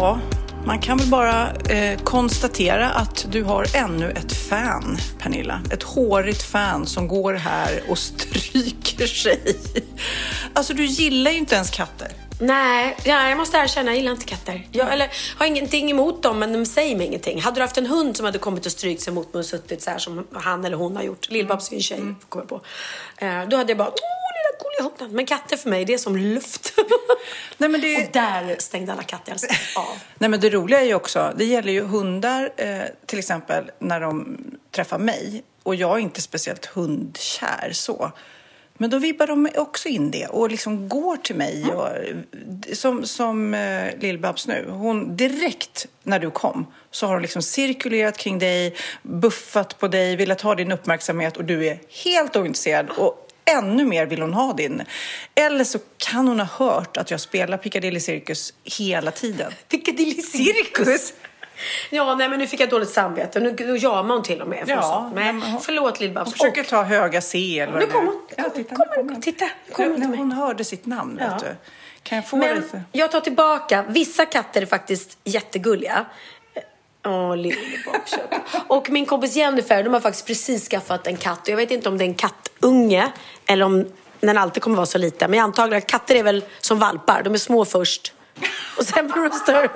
Ja, man kan väl bara eh, konstatera att du har ännu ett fan, Pernilla. Ett hårigt fan som går här och stryker sig. Alltså, du gillar ju inte ens katter. Nej, ja, jag måste erkänna, jag gillar inte katter. Jag eller, har ingenting emot dem, men de säger mig ingenting. Hade du haft en hund som hade kommit och strykt sig mot mig och suttit så här som han eller hon har gjort, Lill-Babs är en tjej, kommer jag på. Eh, då hade jag bara, gulliga hunden. Men katter för mig, det är som luft. Nej, men det... Och där stängde alla kattälskare av. Nej, men det roliga är ju också, det gäller ju hundar eh, till exempel när de träffar mig och jag är inte speciellt hundkär så. Men då vibbar de också in det och liksom går till mig. Och, som som eh, Lill-Babs nu. Hon, direkt när du kom så har hon liksom cirkulerat kring dig, buffat på dig, velat ha din uppmärksamhet och du är helt ointresserad. Och ännu mer vill hon ha din. Eller så kan hon ha hört att jag spelar Piccadilly Circus hela tiden. Piccadilly Circus? Ja, nej men nu fick jag dåligt samvete. Nu, nu jamar hon till och med. För Ja, men hon- förlåt Lill-Babs. Hon försöker ta höga C eller vad Nu kom hon. Ja, Kom, titta, kom, kommer hon. titta, Nu- till mig. Hon hörde sitt namn, Ja. vet du. Kan jag få Men lite? jag tar tillbaka. Vissa katter är faktiskt jättegulliga. Åh, Lill-Babs. Och min kompis Jennifer, de har faktiskt precis skaffat en katt. Och jag vet inte om det är en kattunge eller om den alltid kommer vara så liten. Men jag antar att katter är väl som valpar. De är små först. Och sen blir de större.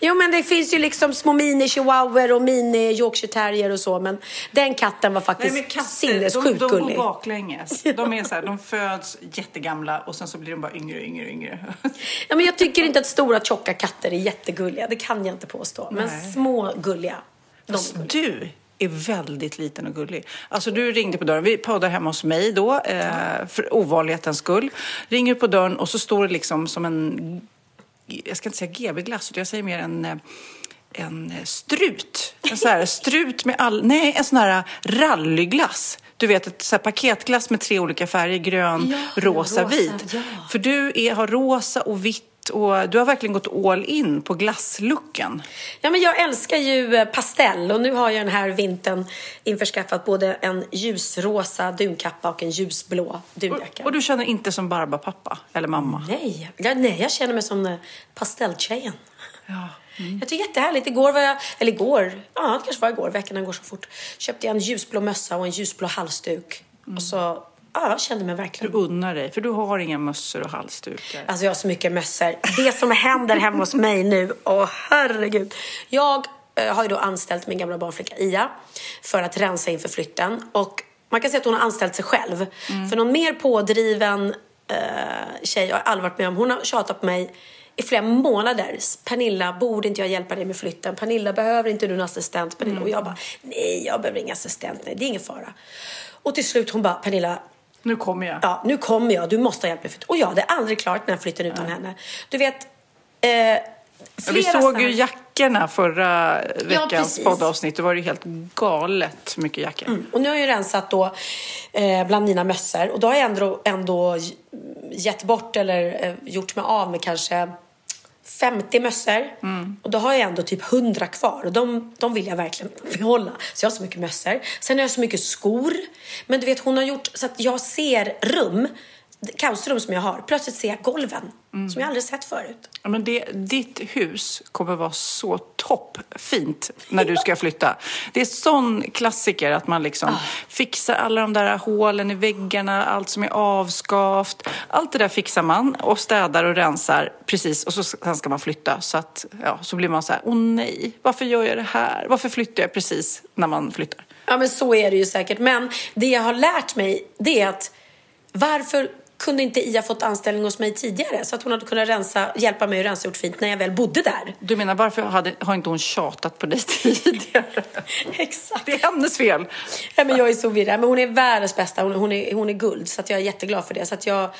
Jo men det finns ju liksom små mini chihuahuor och mini yorkshire terrier och så. Men den katten var faktiskt sinnessjukt de, de gullig. går baklänges. De är så här, de föds jättegamla och sen så blir de bara yngre och yngre yngre. Ja, men jag tycker inte att stora tjocka katter är jättegulliga. Det kan jag inte påstå. Men Nej. små gulliga. De är Fast gulliga. du är väldigt liten och gullig. Alltså du ringde på dörren. Vi poddar hemma hos mig då, eh, för ovanlighetens skull. Ringer på dörren och så står det liksom som en, jag ska inte säga GB-glass, utan jag säger mer en eh, en strut. En sån här strut med all... Nej, en sån här rallyglass. Du vet, ett så paketglass med tre olika färger. Grön, Ja, rosa, rosa, vit. ja. För du är, har rosa och vitt och du har verkligen gått all in på glasslooken. Ja, men jag älskar ju eh, pastell och nu har jag den här vintern införskaffat både en ljusrosa dunkappa och en ljusblå dunjacka. Och du känner inte som Barbapappa eller mamma? Nej, jag, nej, jag känner mig som eh, pastelltjejen. Ja. Jag tycker jättehärligt. Igår var jag, eller igår, ja det kanske var igår, veckorna går så fort. Köpte jag en ljusblå mössa och en ljusblå halsduk. Och så, ja jag kände mig Du verkligen unnar dig, för du har inga mössor och halsdukar. Alltså jag har så mycket mössor. Det som händer hemma hos mig nu, åh herregud. Jag eh, har ju då anställt min gamla barnflicka Ia för att rensa inför flytten. Och man kan säga att hon har anställt sig själv. För någon mer pådriven eh, tjej har jag aldrig varit med om. Hon har tjatat på mig i flera månader. Pernilla, borde inte jag hjälpa dig med flytten? Pernilla, behöver inte du en assistent? Pernilla? Och jag bara, nej jag behöver ingen assistent, nej det är ingen fara. Och till slut hon bara, Pernilla, Nu kommer jag. ja, nu kommer jag, du måste ha hjälp flytten. Och jag hade aldrig klarat den här flytten utan henne. Du vet, eh, Ja, flera Vi såg ju jackorna förra veckans precis. poddavsnitt. Det var ju helt galet mycket jackor. Mm. Och nu har jag ju rensat då eh, bland mina mössor och då har jag ändå, ändå gett bort eller eh, gjort mig av med kanske 50 mössor. Och då har jag ändå typ 100 kvar och de, de vill jag verkligen behålla. Så jag har så mycket mössor. Sen har jag så mycket skor. Men du vet hon har gjort så att jag ser rum kaosrum som jag har, plötsligt ser jag golven som jag aldrig sett förut. Ja, men det, ditt hus kommer vara så toppfint när du ska flytta. Det är sån klassiker att man liksom Ah. fixar alla de där hålen i väggarna, allt som är avskavt. Allt det där fixar man och städar och rensar precis och så sen ska man flytta. Så, att, ja, så blir man så här, åh nej, varför gör jag det här? Varför flyttar jag precis när man flyttar? Ja, men så är det ju säkert. Men det jag har lärt mig, det är att varför kunde inte Ia fått anställning hos mig tidigare? Så att hon hade kunnat rensa, hjälpa mig att rensa gjort fint när jag väl bodde där. Du menar, varför hade, har inte hon tjatat på dig tidigare? Exakt. Det är hennes fel. Ja, men jag är så virrig. Men hon är världens bästa. Hon, hon, är, hon är guld. Så att jag är jätteglad för det. Så att jag,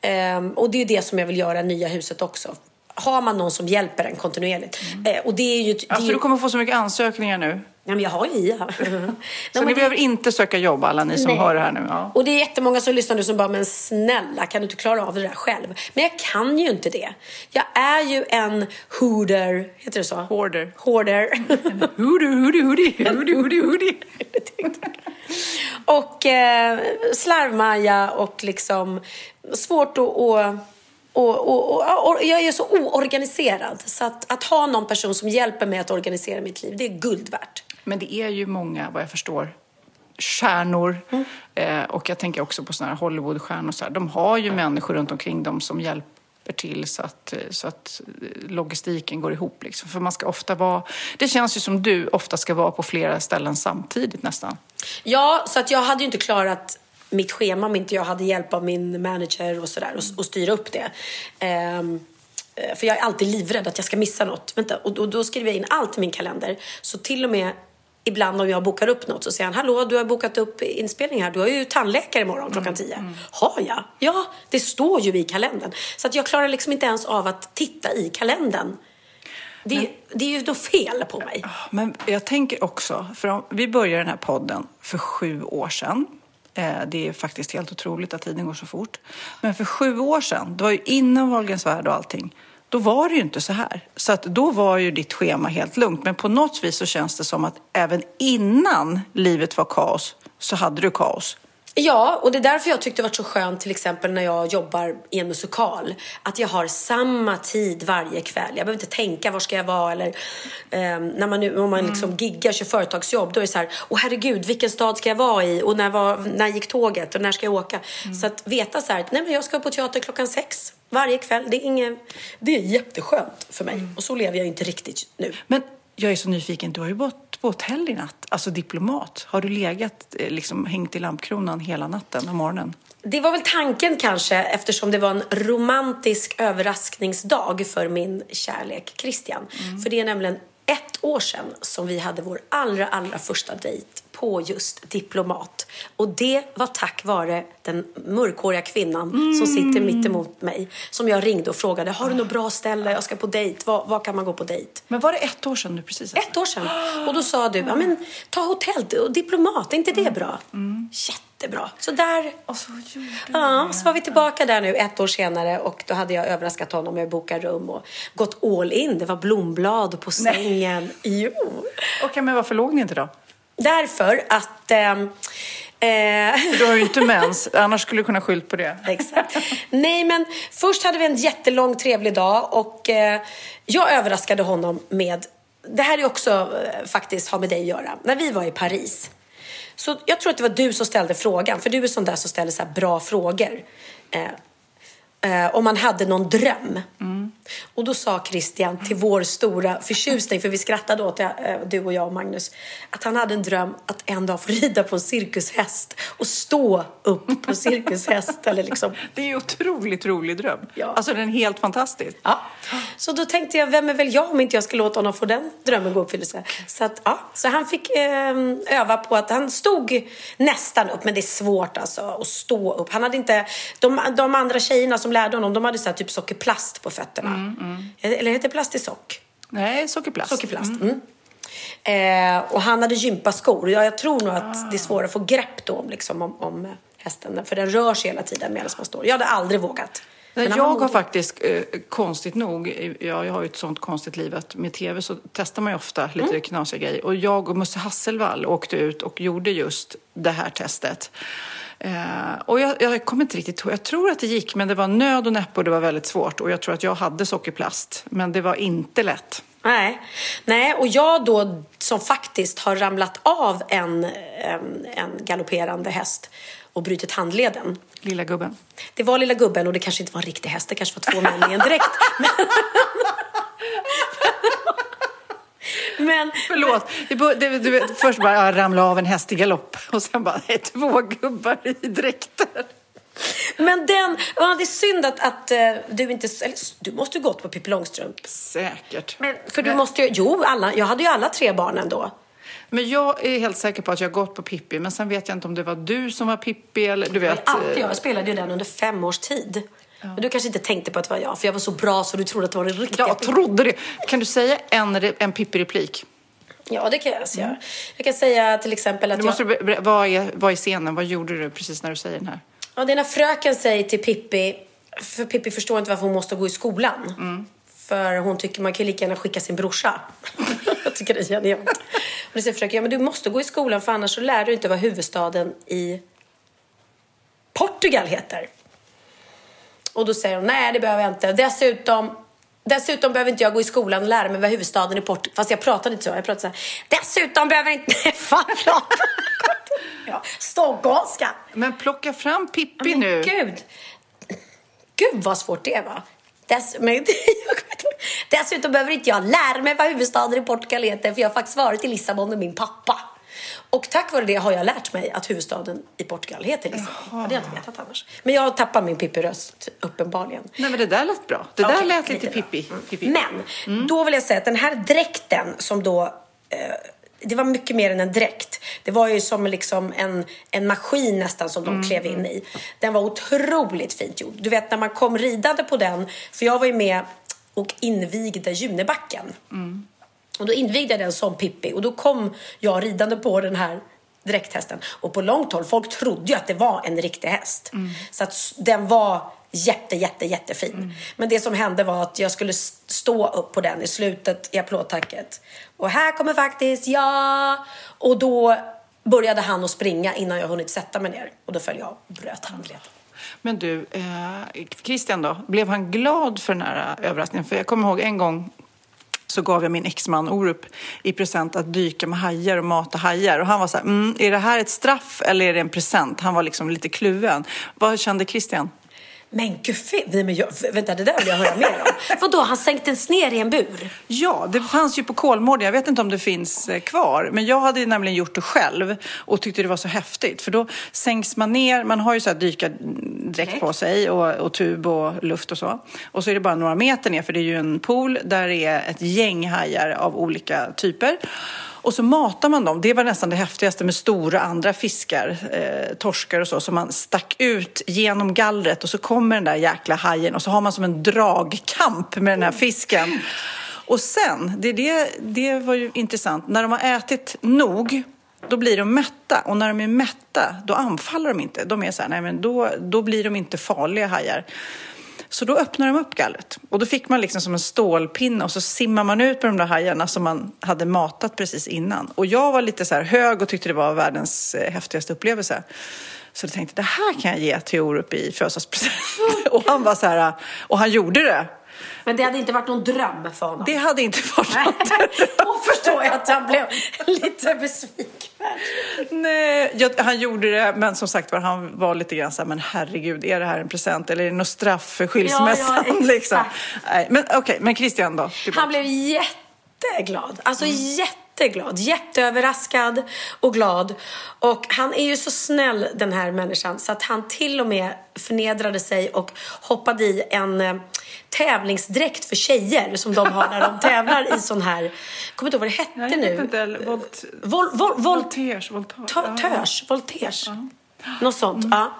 ehm, och det är det som jag vill göra i nya huset också. Har man någon som hjälper en kontinuerligt. Eh, och det är ju... Det är Alltså, ju du kommer få så mycket ansökningar nu. Ja, men jag har ju Ia. Så Nej, ni det- behöver inte söka jobb, alla ni som Nej. hör det här nu. Ja. Och det är jättemånga som lyssnar nu som bara, men snälla, kan du inte klara av det där själv? Men jag kan ju inte det. Jag är ju en hooder, heter det så? Hoarder. Hoarder. Hoodie, hoodie, hoodie, hoodie, hoodie, hoodie. och eh, slarvmaja och liksom svårt att... Och, och, och, och, och jag är så oorganiserad. Så att, att ha någon person som hjälper mig att organisera mitt liv, det är guld värt. Men det är ju många, vad jag förstår, stjärnor. Eh, och jag tänker också på såna här Hollywoodstjärnor. Så här. De har ju människor runt omkring dem som hjälper till så att, så att eh, logistiken går ihop. Liksom. För man ska ofta vara... Det känns ju som du ofta ska vara på flera ställen samtidigt nästan. Ja, så att jag hade ju inte klarat mitt schema om inte jag hade hjälp av min manager och sådär och, och styra upp det. Ehm, eh, för jag är alltid livrädd att jag ska missa något. Vänta, och, och då skriver jag in allt i min kalender. Så till och med ibland om jag bokar upp något så säger han Hallå, du har bokat upp inspelning här. Du har ju tandläkare imorgon klockan tio. Har jag? Ja, det står ju i kalendern. Så att jag klarar liksom inte ens av att titta i kalendern. Det, det är ju något fel på mig. Men jag tänker också, för om, vi började den här podden för sju år sedan. Eh, det är faktiskt helt otroligt att tiden går så fort. Men för sju år sedan, det var ju innan Wahlgrens värld och allting, då var det ju inte så här. Så att då var ju ditt schema helt lugnt. Men på något vis så känns det som att även innan livet var kaos så hade du kaos. Ja, och det är därför jag tyckte det var så skönt till exempel när jag jobbar i en musikal. Att jag har samma tid varje kväll. Jag behöver inte tänka var ska jag vara eller ehm, när man nu, om man liksom giggar, kör företagsjobb. Då är det så här, åh herregud, vilken stad ska jag vara i? Och när, var, när gick tåget? Och när ska jag åka? Så att veta så här, nej men jag ska på teater klockan sex varje kväll. Det är, ingen, det är jätteskönt för mig. Och så lever jag inte riktigt nu. Men jag är så nyfiken, du har ju bott på hotell i natt, alltså diplomat. Har du legat, eh, liksom hängt i lampkronan hela natten och morgonen? Det var väl tanken kanske eftersom det var en romantisk överraskningsdag för min kärlek Christian. För det är nämligen ett år sedan som vi hade vår allra, allra första dejt på just Diplomat. Och det var tack vare den mörkhåriga kvinnan som sitter mitt emot mig. Som jag ringde och frågade, har du något bra ställe? Jag ska på dejt. Var, var kan man gå på dejp? Men var det ett år sedan nu precis? alltså? Ett år sedan. Och då sa du, ja men ta hotell och diplomat, är inte det bra? Jättebra. Så där, Och så gjorde ja, så var vi tillbaka där nu ett år senare och då hade jag överraskat honom med att boka rum och gått all in. Det var blomblad på sängen. Jo. Okej, men varför låg ni inte då? Därför att... ehm, eh, För du har ju inte mens, annars skulle du kunna skylt på det. Exakt. Nej, men först hade vi en jättelång trevlig dag och eh, jag överraskade honom med... Det här är också eh, faktiskt har med dig att göra. När vi var i Paris. Så jag tror att det var du som ställde frågan, för du är sån där som ställer så bra frågor. Eh, om man hade någon dröm. Och då sa Christian till vår stora förtjusning, för vi skrattade åt det, eh, du och jag och Magnus, att han hade en dröm att en dag få rida på en cirkushäst och stå upp på cirkushäst. eller liksom. Det är ju otroligt rolig dröm. Ja. Alltså den är helt fantastisk. ja. Så då tänkte jag, vem är väl jag om inte jag ska låta honom få den drömmen gå i uppfyllelse? Så, att, ja. så han fick eh, öva på att han stod nästan upp, men det är svårt alltså att stå upp. Han hade inte, de, de andra tjejerna som lärde honom, de hade så här, typ sockerplast på fötterna. Eller heter det plastisock? Nej, sockerplast. Sockerplast. Mm. Eh, och han hade gympaskor. Ja, jag tror nog att det är svårare att få grepp då om, liksom, om, om hästen. För den rör sig hela tiden medan man står. Jag hade aldrig vågat. Men jag har faktiskt, eh, konstigt nog, ja, jag har ju ett sånt konstigt liv att med tv så testar man ju ofta lite Mm. knasiga grejer. Och jag och Musse Hasselvall åkte ut och gjorde just det här testet. Eh, och jag, jag kommer inte riktigt ihåg. Jag tror att det gick, men det var nöd och näppe och det var väldigt svårt. Och jag tror att jag hade sockerplast, men det var inte lätt. Nej. Nej, och jag då som faktiskt har ramlat av en, en, en galopperande häst och brutit handleden. Lilla gubben. Det var lilla gubben och det kanske inte var en riktig häst, det kanske var två män i en dräkt. Men, Förlåt. Det, det, du vet, först bara jag ramlade av en häst i galopp och sen bara nej, två gubbar i dräkter. men den, ja, det är synd att, att eh, du inte, eller, du måste ju gått på Pippi Långstrump. Säkert. Men, för du måste ju, jo, alla, jag hade ju alla tre barnen då. Men jag är helt säker på att jag gått på Pippi, men sen vet jag inte om det var du som var Pippi eller du Det vet. alltid eh, jag. Jag spelade ju den under fem års tid. Men du kanske inte tänkte på att det var jag, för jag var så bra så du trodde att det var den riktiga Jag trodde det. Kan du säga en, en Pippi-replik? Ja, det kan jag säga. Jag kan säga till exempel att Du måste, jag... vad, är, vad är scenen? Vad gjorde du precis när du säger den här? Ja, det är när fröken säger till Pippi, för Pippi förstår inte varför hon måste gå i skolan. För hon tycker man kan lika gärna skicka sin brorsa. jag tycker det är genialt. Och då säger fröken, ja men du måste gå i skolan för annars så lär du inte vad huvudstaden i Portugal heter. Och då säger hon, nej det behöver jag inte. Dessutom, dessutom behöver inte jag gå i skolan och lära mig vad huvudstaden i Portugal... Fast jag pratade inte så, jag pratade så här. Dessutom behöver inte... Fan, förlåt. ja, stockholmska. Men plocka fram Pippi Men nu. Gud. Gud vad svårt det var. Dess, men. Dessutom behöver inte jag lära mig vad huvudstaden i Portugal heter för jag har faktiskt varit i Lissabon med min pappa. Och tack vare det har jag lärt mig att huvudstaden i Portugal heter Lissabon. Det hade jag inte vetat annars. Men jag tappar min Pippi-röst uppenbarligen. Nej men det där lät bra. Det där Okej, lät lite bra. Pippi. Mm. Pippi. Men då vill jag säga att den här dräkten som då eh, det var mycket mer än en dräkt. Det var ju som liksom en, en maskin nästan som de klev in i. Den var otroligt fint gjord. Du vet när man kom ridande på den, för jag var ju med och invigde Junibacken. Och då invigde jag den som Pippi och då kom jag ridande på den här dräkthästen. Och på långt håll, folk trodde ju att det var en riktig häst. Så att den var jätte, jätte, jättefin. Men det som hände var att jag skulle stå upp på den i slutet i applådtacket. Och här kommer faktiskt jag. Och då började han att springa innan jag hunnit sätta mig ner. Och då föll jag och bröt handleden. Men du, eh, Christian då? Blev han glad för den här överraskningen? För jag kommer ihåg en gång så gav jag min exman Orup i present att dyka med hajar och mata hajar. Och han var så här, mm, är det här ett straff eller är det en present? Han var liksom lite kluven. Vad kände Christian? Men gud, nej, men jag, vänta det där vill jag höra mer om. Vadå, han sänkte ner i en bur? Ja, det fanns ju på Kolmården. Jag vet inte om det finns eh, kvar. Men jag hade nämligen gjort det själv och tyckte det var så häftigt. För då sänks man ner. Man har ju så här dykardräkt på sig och, och tub och luft och så. Och så är det bara några meter ner för det är ju en pool där det är ett gäng hajar av olika typer. Och så matar man dem. Det var nästan det häftigaste med stora andra fiskar, eh, torskar och så, som man stack ut genom gallret och så kommer den där jäkla hajen och så har man som en dragkamp med den här fisken. Och sen, det, det, det var ju intressant, när de har ätit nog då blir de mätta och när de är mätta då anfaller de inte. De är så här, nej men då, då blir de inte farliga hajar. Så då öppnade de upp gallret och då fick man liksom som en stålpinne och så simmar man ut med de där hajarna som man hade matat precis innan. Och jag var lite så här hög och tyckte det var världens eh, häftigaste upplevelse. Så jag tänkte det här kan jag ge till Orup i födelsedagspresent. och han var så här, och han gjorde det. Men det hade inte varit någon dröm för honom. Det hade inte varit Nej, något. Då förstår jag att han blev lite besviken. Nej, jag, han gjorde det, men som sagt var, han var lite grann så här, men herregud, är det här en present eller är det något straff för skilsmässan? Ja, ja, liksom. Nej, men okej, men Christian då? Tillbaka. Han blev jätteglad. Alltså jätteglad. Jätteöverraskad och glad. Och han är ju så snäll den här människan så att han till och med förnedrade sig och hoppade i en eh, tävlingsdräkt för tjejer som de har när de tävlar i sån här, jag kommer inte ihåg vad det hette jag nu. inte, volt, Vol, vol, vol, voltage, voltage. Voltage. Något sånt, ja.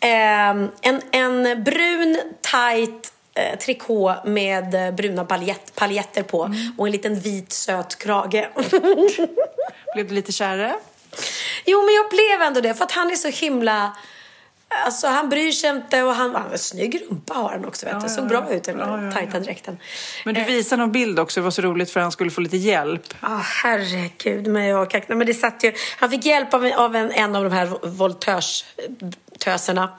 Ehm, en, en brun, tight eh, trikå med eh, bruna paljett, paljetter på och en liten vit söt krage. Blev du lite kärare? jo, men jag blev ändå det för att han är så himla... Alltså han bryr sig inte och han, han snygg rumpa har han också vet du. Såg bra ut i den Ja, ja, tajta ja. dräkten. Men du Eh. visade någon bild också, det var så roligt för han skulle få lite hjälp. Ja, herregud. Men, jag, nej, men det satt ju, han fick hjälp av, en, av en, en av de här voltörstöserna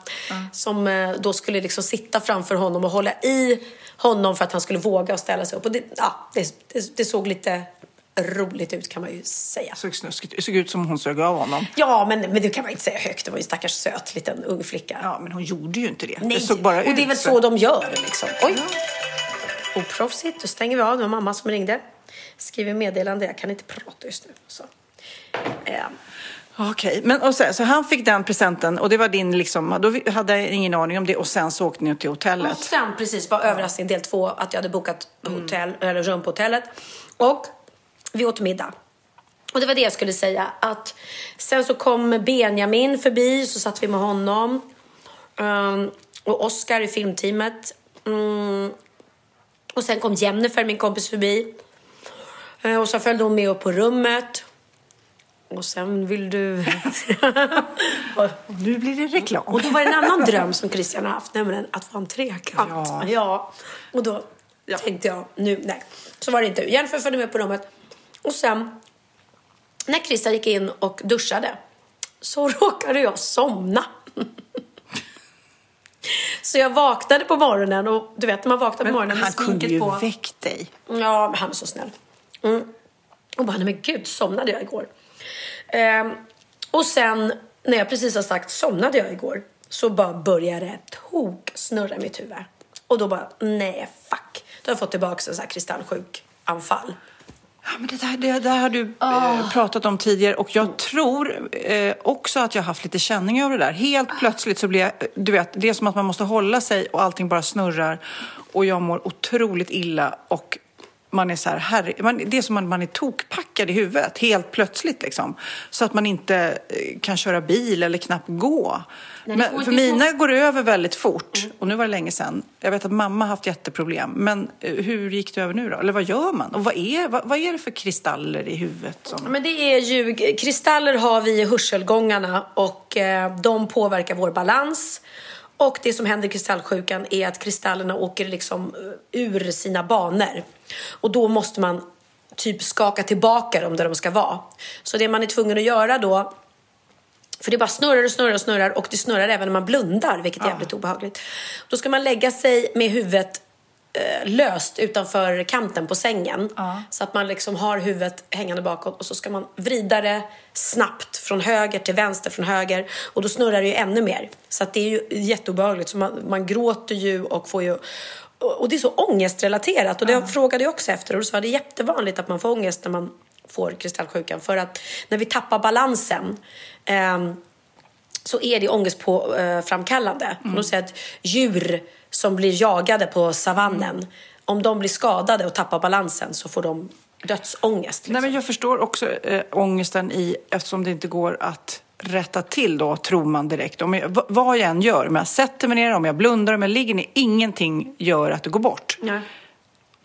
som eh, då skulle liksom sitta framför honom och hålla i honom för att han skulle våga ställa sig upp. Och det, ja, det, det, det såg lite roligt ut kan man ju säga. Såg snuskigt, det såg ut som hon sög av honom. Ja, men, men det kan man inte säga högt. Det var ju en stackars söt liten ung flicka. Ja, men hon gjorde ju inte det. Nej, Det såg bara och ut det är väl så de gör liksom. Oj! Oproffsigt. Då stänger vi av. Det var mamma som ringde. Skriver meddelande. Jag kan inte prata just nu. Så. Eh, Okej, men och så, så han fick den presenten och det var din liksom, då hade jag ingen aning om det och sen så åkte ni till och hotellet. sen precis var överraskning del två att jag hade bokat hotell, eller rum på hotellet. Och vi åt middag. Och det var det jag skulle säga. Att sen så kom Benjamin förbi, så satt vi med honom. Ehm, och Oscar i filmteamet. Mm. Och sen kom Jennifer, min kompis, förbi. Eh, Och så följde hon med upp på rummet. Och sen vill du... Nu blir det reklam. och då var det en annan dröm som Christian har haft, nämligen att få en trekant. Ja. ja. Och då tänkte jag, nu, nej. Så var det inte. Jennifer följde med på rummet. Och sen, när Christian gick in och duschade, så råkade jag somna. Så jag vaknade på morgonen och du vet när man vaknar på morgonen med han kunde sminket ju på. väckt dig. Ja, men han är så snäll. Mm. Och bara, nej men gud, somnade jag igår? Ehm, och sen, när jag precis har sagt somnade jag igår, så bara började det tok snurra i mitt huvud. Och då bara, nej fuck. Då har jag fått tillbaka en sån här kristallsjuk anfall. Ja, men det, där, det där har du eh, pratat om tidigare och jag tror eh, också att jag har haft lite känning över det där. Helt plötsligt så blir jag, du vet, det är som att man måste hålla sig och allting bara snurrar och jag mår otroligt illa och man är så här, herre, man, det är som att man är tokpackad i huvudet helt plötsligt liksom. Så att man inte eh, kan köra bil eller knappt gå. Nej, Men, för så- mina går över väldigt fort och nu var det länge sedan. Jag vet att mamma har haft jätteproblem. Men eh, hur gick det över nu då? Eller vad gör man? Och vad är, vad, vad är det för kristaller i huvudet? Som... Men det är ju, kristaller har vi i hörselgångarna och eh, de påverkar vår balans. Och det som händer i kristallsjukan är att kristallerna åker liksom eh, ur sina banor. Och då måste man typ skaka tillbaka dem där de ska vara. Så det man är tvungen att göra då för det bara snurrar och snurrar och snurrar och det snurrar även när man blundar, vilket är jävligt obehagligt. Då ska man lägga sig med huvudet löst utanför kanten på sängen. Så att man liksom har huvudet hängande bakåt och så ska man vrida det snabbt från höger till vänster från höger och då snurrar det ju ännu mer. Så att det är ju jätteobehagligt. Så man, man gråter ju och får ju och och det är så ångestrelaterat och det frågade jag också efter och då sa det är jättevanligt att man får ångest när man får kristallsjukan för att när vi tappar balansen ehm, så är det ångestframkallande. Mm. De säger att djur som blir jagade på savannen, om de blir skadade och tappar balansen så får de dödsångest. Liksom. Nej, men jag förstår också äh, ångesten i, eftersom det inte går att rätta till då, tror man direkt. Om jag, vad jag än gör, om jag sätter mig ner, om jag blundar, om jag ligger ner, ingenting gör att det går bort. Ja.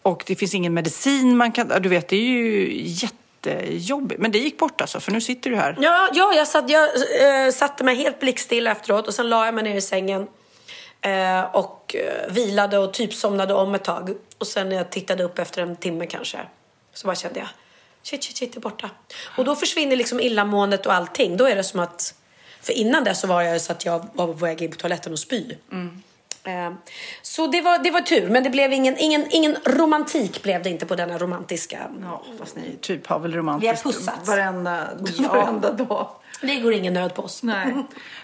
Och det finns ingen medicin man kan, du vet, det är ju jättejobbigt. Men det gick bort alltså, för nu sitter du här. Ja, ja jag, satt, jag eh, satte mig helt blickstilla efteråt och sen la jag mig ner i sängen eh, och eh, vilade och typ somnade om ett tag. Och sen när jag tittade upp efter en timme kanske så bara kände jag shit, shit, shit, det är borta. Och då försvinner liksom illamåendet och allting. Då är det som att, för innan det så var jag så att jag var på väg in på toaletten och spy. Eh, Så det var, det var tur, men det blev ingen, ingen, ingen romantik blev det inte på denna romantiska... Ja, fast ni typ har väl romantiskt Vi har pussats. varenda, Ja. varenda dag. Det går ingen nöd på oss. Nej.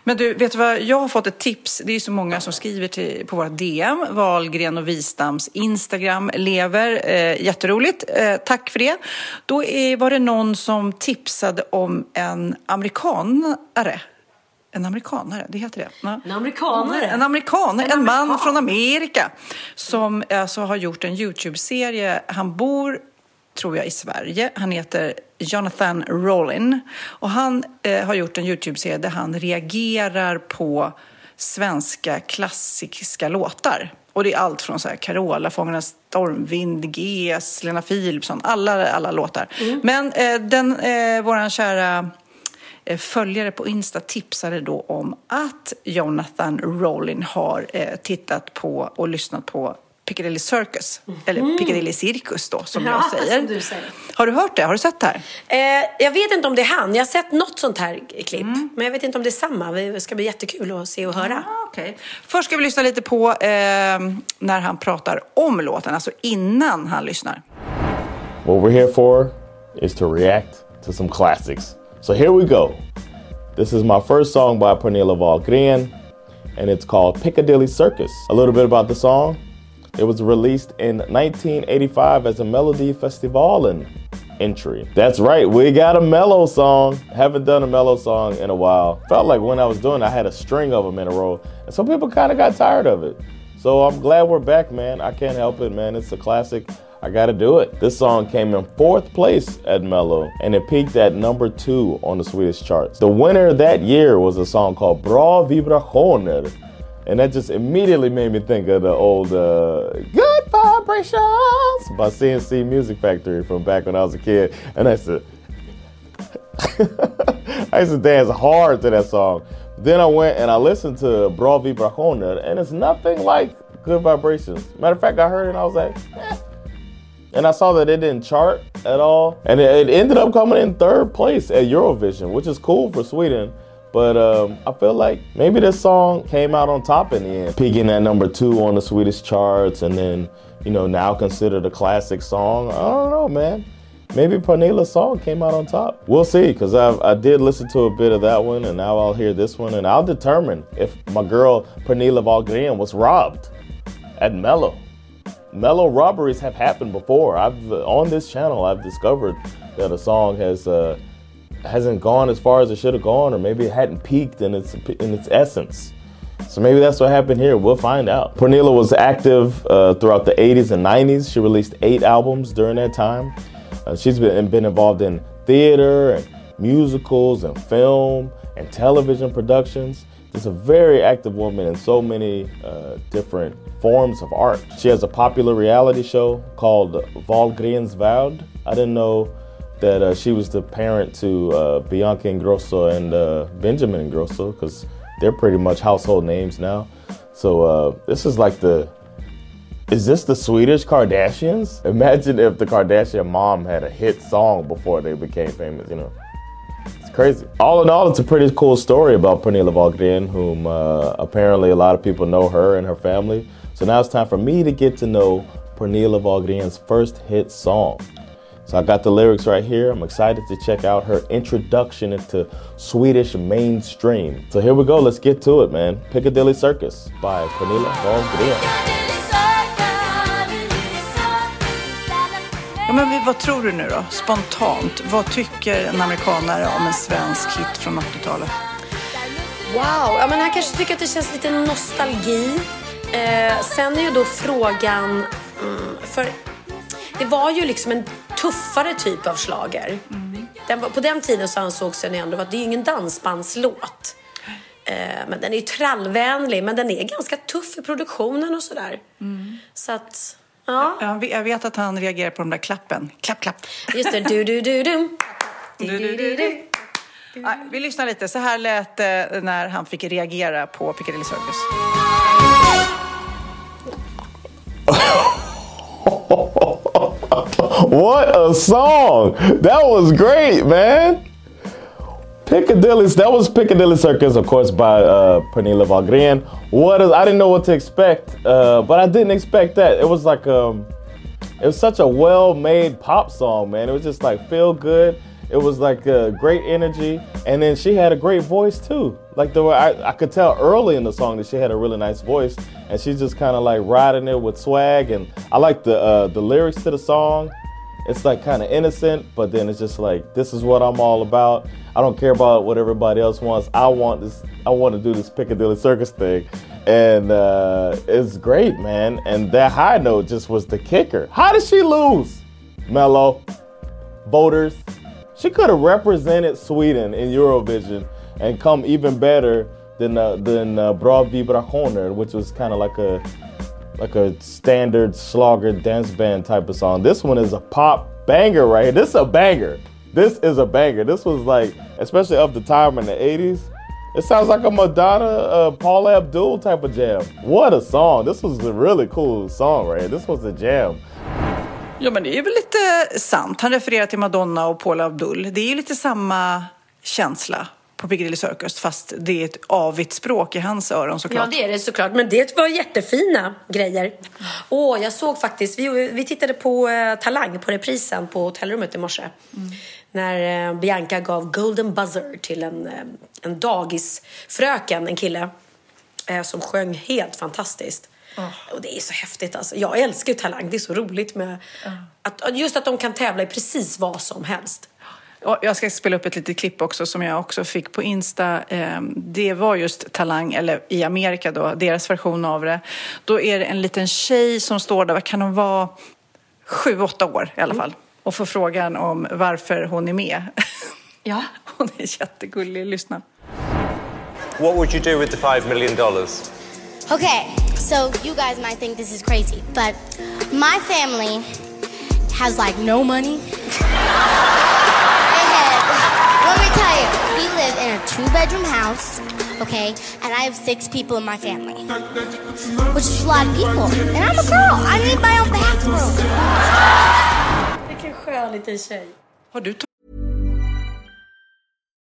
Men du, vet du vad? Jag har fått ett tips. Det är så många som skriver till, på våra DM. Wahlgren och Wistams Instagram lever. Eh, jätteroligt. Eh, tack för det. Då är, var det någon som tipsade om en amerikanare. En amerikanare, det heter det. Ja. En amerikanare. En amerikanare, en, man amerikan. från Amerika som alltså har gjort en Youtube-serie. Han bor, tror jag, i Sverige. Han heter Jonathan Rollin. Och han eh, har gjort en Youtube-serie där han reagerar på svenska klassiska låtar. Och det är allt från så här Carola, Fångarnas stormvind, GES, Lena Philipsson, alla, alla låtar. Men eh, den, eh, våran kära eh, följare på Insta tipsade då om att Jonathan Rowling har eh, tittat på och lyssnat på Piccadilly Circus, eller Piccadilly Circus då, som Mm. Ja, jag säger. som du säger. Har du hört det? Har du sett det här? Eh, jag vet inte om det är han. Jag har sett något sånt här klipp. Mm. Men jag vet inte om det är samma. Det ska bli jättekul att se och höra. Ah, okej. Först ska vi lyssna lite på eh, när han pratar om låten, alltså innan han lyssnar. What we're here for is to react to some classics. So here we go. This is my first song by Pernilla Wahlgren, and it's called Piccadilly Circus. A little bit about the song. It was released in 1985 as a Melody Festivalen entry. That's right, we got a mellow song. Haven't done a mellow song in a while. Felt like when I was doing, I had a string of them in a row, and some people kind of got tired of it. So I'm glad we're back, man. I can't help it, man. It's a classic. I gotta do it. This song came in fourth place at Mello and it peaked at number two on the Swedish charts. The winner that year was a song called Bra Vibrationer. And that just immediately made me think of the old uh, Good Vibrations by CNC Music Factory from back when I was a kid. And I said, I used to dance hard to that song. Then I went and I listened to Bra Vibrationer, and it's nothing like Good Vibrations. Matter of fact, I heard it and I was like, eh. And I saw that it didn't chart at all. And it ended up coming in third place at Eurovision, which is cool for Sweden. But um, I feel like maybe this song came out on top in the end, peaking at number two on the Swedish charts, and then, you know, now considered a classic song. I don't know, man. Maybe Pernilla's song came out on top. We'll see, because I did listen to a bit of that one, and now I'll hear this one, and I'll determine if my girl Pernilla Wahlgren was robbed at Mello. Mellow robberies have happened before. I've on this channel I've discovered that a song has uh, hasn't gone as far as it should have gone, or maybe it hadn't peaked in its in its essence. So maybe that's what happened here. We'll find out. Pernilla was active uh, throughout the 80s and 90s. She released eight albums during that time. Uh, she's been been involved in theater and musicals and film and television productions. She's a very active woman in so many uh, different forms of art. She has a popular reality show called Valgrens Värld. I didn't know that uh, she was the parent to uh, Bianca Ingrosso and uh, Benjamin Ingrosso because they're pretty much household names now. So uh, this is like the. Is this the Swedish Kardashians? Imagine if the Kardashian mom had a hit song before they became famous, you know. It's crazy. All in all, it's a pretty cool story about Pernilla Wahlgren, whom uh, apparently a lot of people know her and her family. So now it's time for me to get to know Pernilla Wahlgren's first hit song. So I got the lyrics right here. I'm excited to check out her introduction into Swedish mainstream. So here we go. Let's get to it, man. Piccadilly Circus by Pernilla Wahlgren. Ja, men vad tror du nu då, spontant? Vad tycker en amerikanare om en svensk hit från 80-talet? Wow, ja, men han kanske tycker att det känns lite nostalgi. Eh, sen är ju då frågan, mm, för det var ju liksom en tuffare typ av slager. Den, var- på den tiden så ansågs den ändå att det är ingen dansbandslåt. Eh, men den är ju trallvänlig, men den är ganska tuff i produktionen och sådär. Så att, ja. Jag vet- Jag vet att han reagerar på den där klappen. Klapp, klapp. Just det, du du du dum. Du, du, du, du. Ja, Vi lyssnar lite. Så här lät det när han fick reagera på Piccadilly Circus. What a song! That was great, man. Piccadilly, that was Piccadilly Circus, of course, by uh, Pernilla Wahlgren. What is? I didn't know what to expect, uh, but I didn't expect that. It was like um, it was such a well-made pop song, man. It was just like feel good. It was like uh, great energy, and then she had a great voice too. Like the way I, I could tell early in the song that she had a really nice voice, and she's just kind of like riding it with swag. And I like the uh, the lyrics to the song. It's like kind of innocent, but then it's just like this is what I'm all about. I don't care about what everybody else wants. I want this. I want to do this Piccadilly Circus thing, and uh, it's great, man. And that high note just was the kicker. How did she lose? Mello, voters. She could have represented Sweden in Eurovision and come even better than uh, than uh, Bra which was kind of like a like a standard slogger dance band type of song. This one is a pop banger right here. This is a banger. This is a banger. This was like, especially of the time in the 80s. It sounds like a Madonna, uh, Paula Abdul type of jam. What a song. This was a really cool song, right? This was a jam. Ja, men det är väl lite sant. Han refererar till Madonna och Paula Abdul. Det är ju lite samma känsla på Piccadilly Circus, fast det är ett avigt språk i hans öron såklart. Ja, det är det såklart. Men det var jättefina grejer. Åh, jag såg faktiskt, vi, vi tittade på eh, Talang på reprisen på hotellrummet i morse. När eh, Bianca gav Golden Buzzer till en, eh, en dagisfröken, en kille, eh, som sjöng helt fantastiskt. Och det är så häftigt alltså. Jag älskar ju Talang. Det är så roligt med att, just att de kan tävla i precis vad som helst. Jag ska spela upp ett litet klipp också som jag också fick på Insta. Eh, Det var just Talang, eller i Amerika då, deras version av det. Då är det en liten tjej som står där, vad kan hon vara, sju, åtta år i alla fall. Och får frågan om varför hon är med. Ja. Hon är jättegullig, lyssna. What would you do with the $5 million? Okay, so you guys might think this is crazy, but my family has like no money. and let me tell you, we live in a two bedroom house, okay, and I have six people in my family, which is a lot of people. And I'm a girl, I need my own bathroom. Vilken skön liten tjej. Har du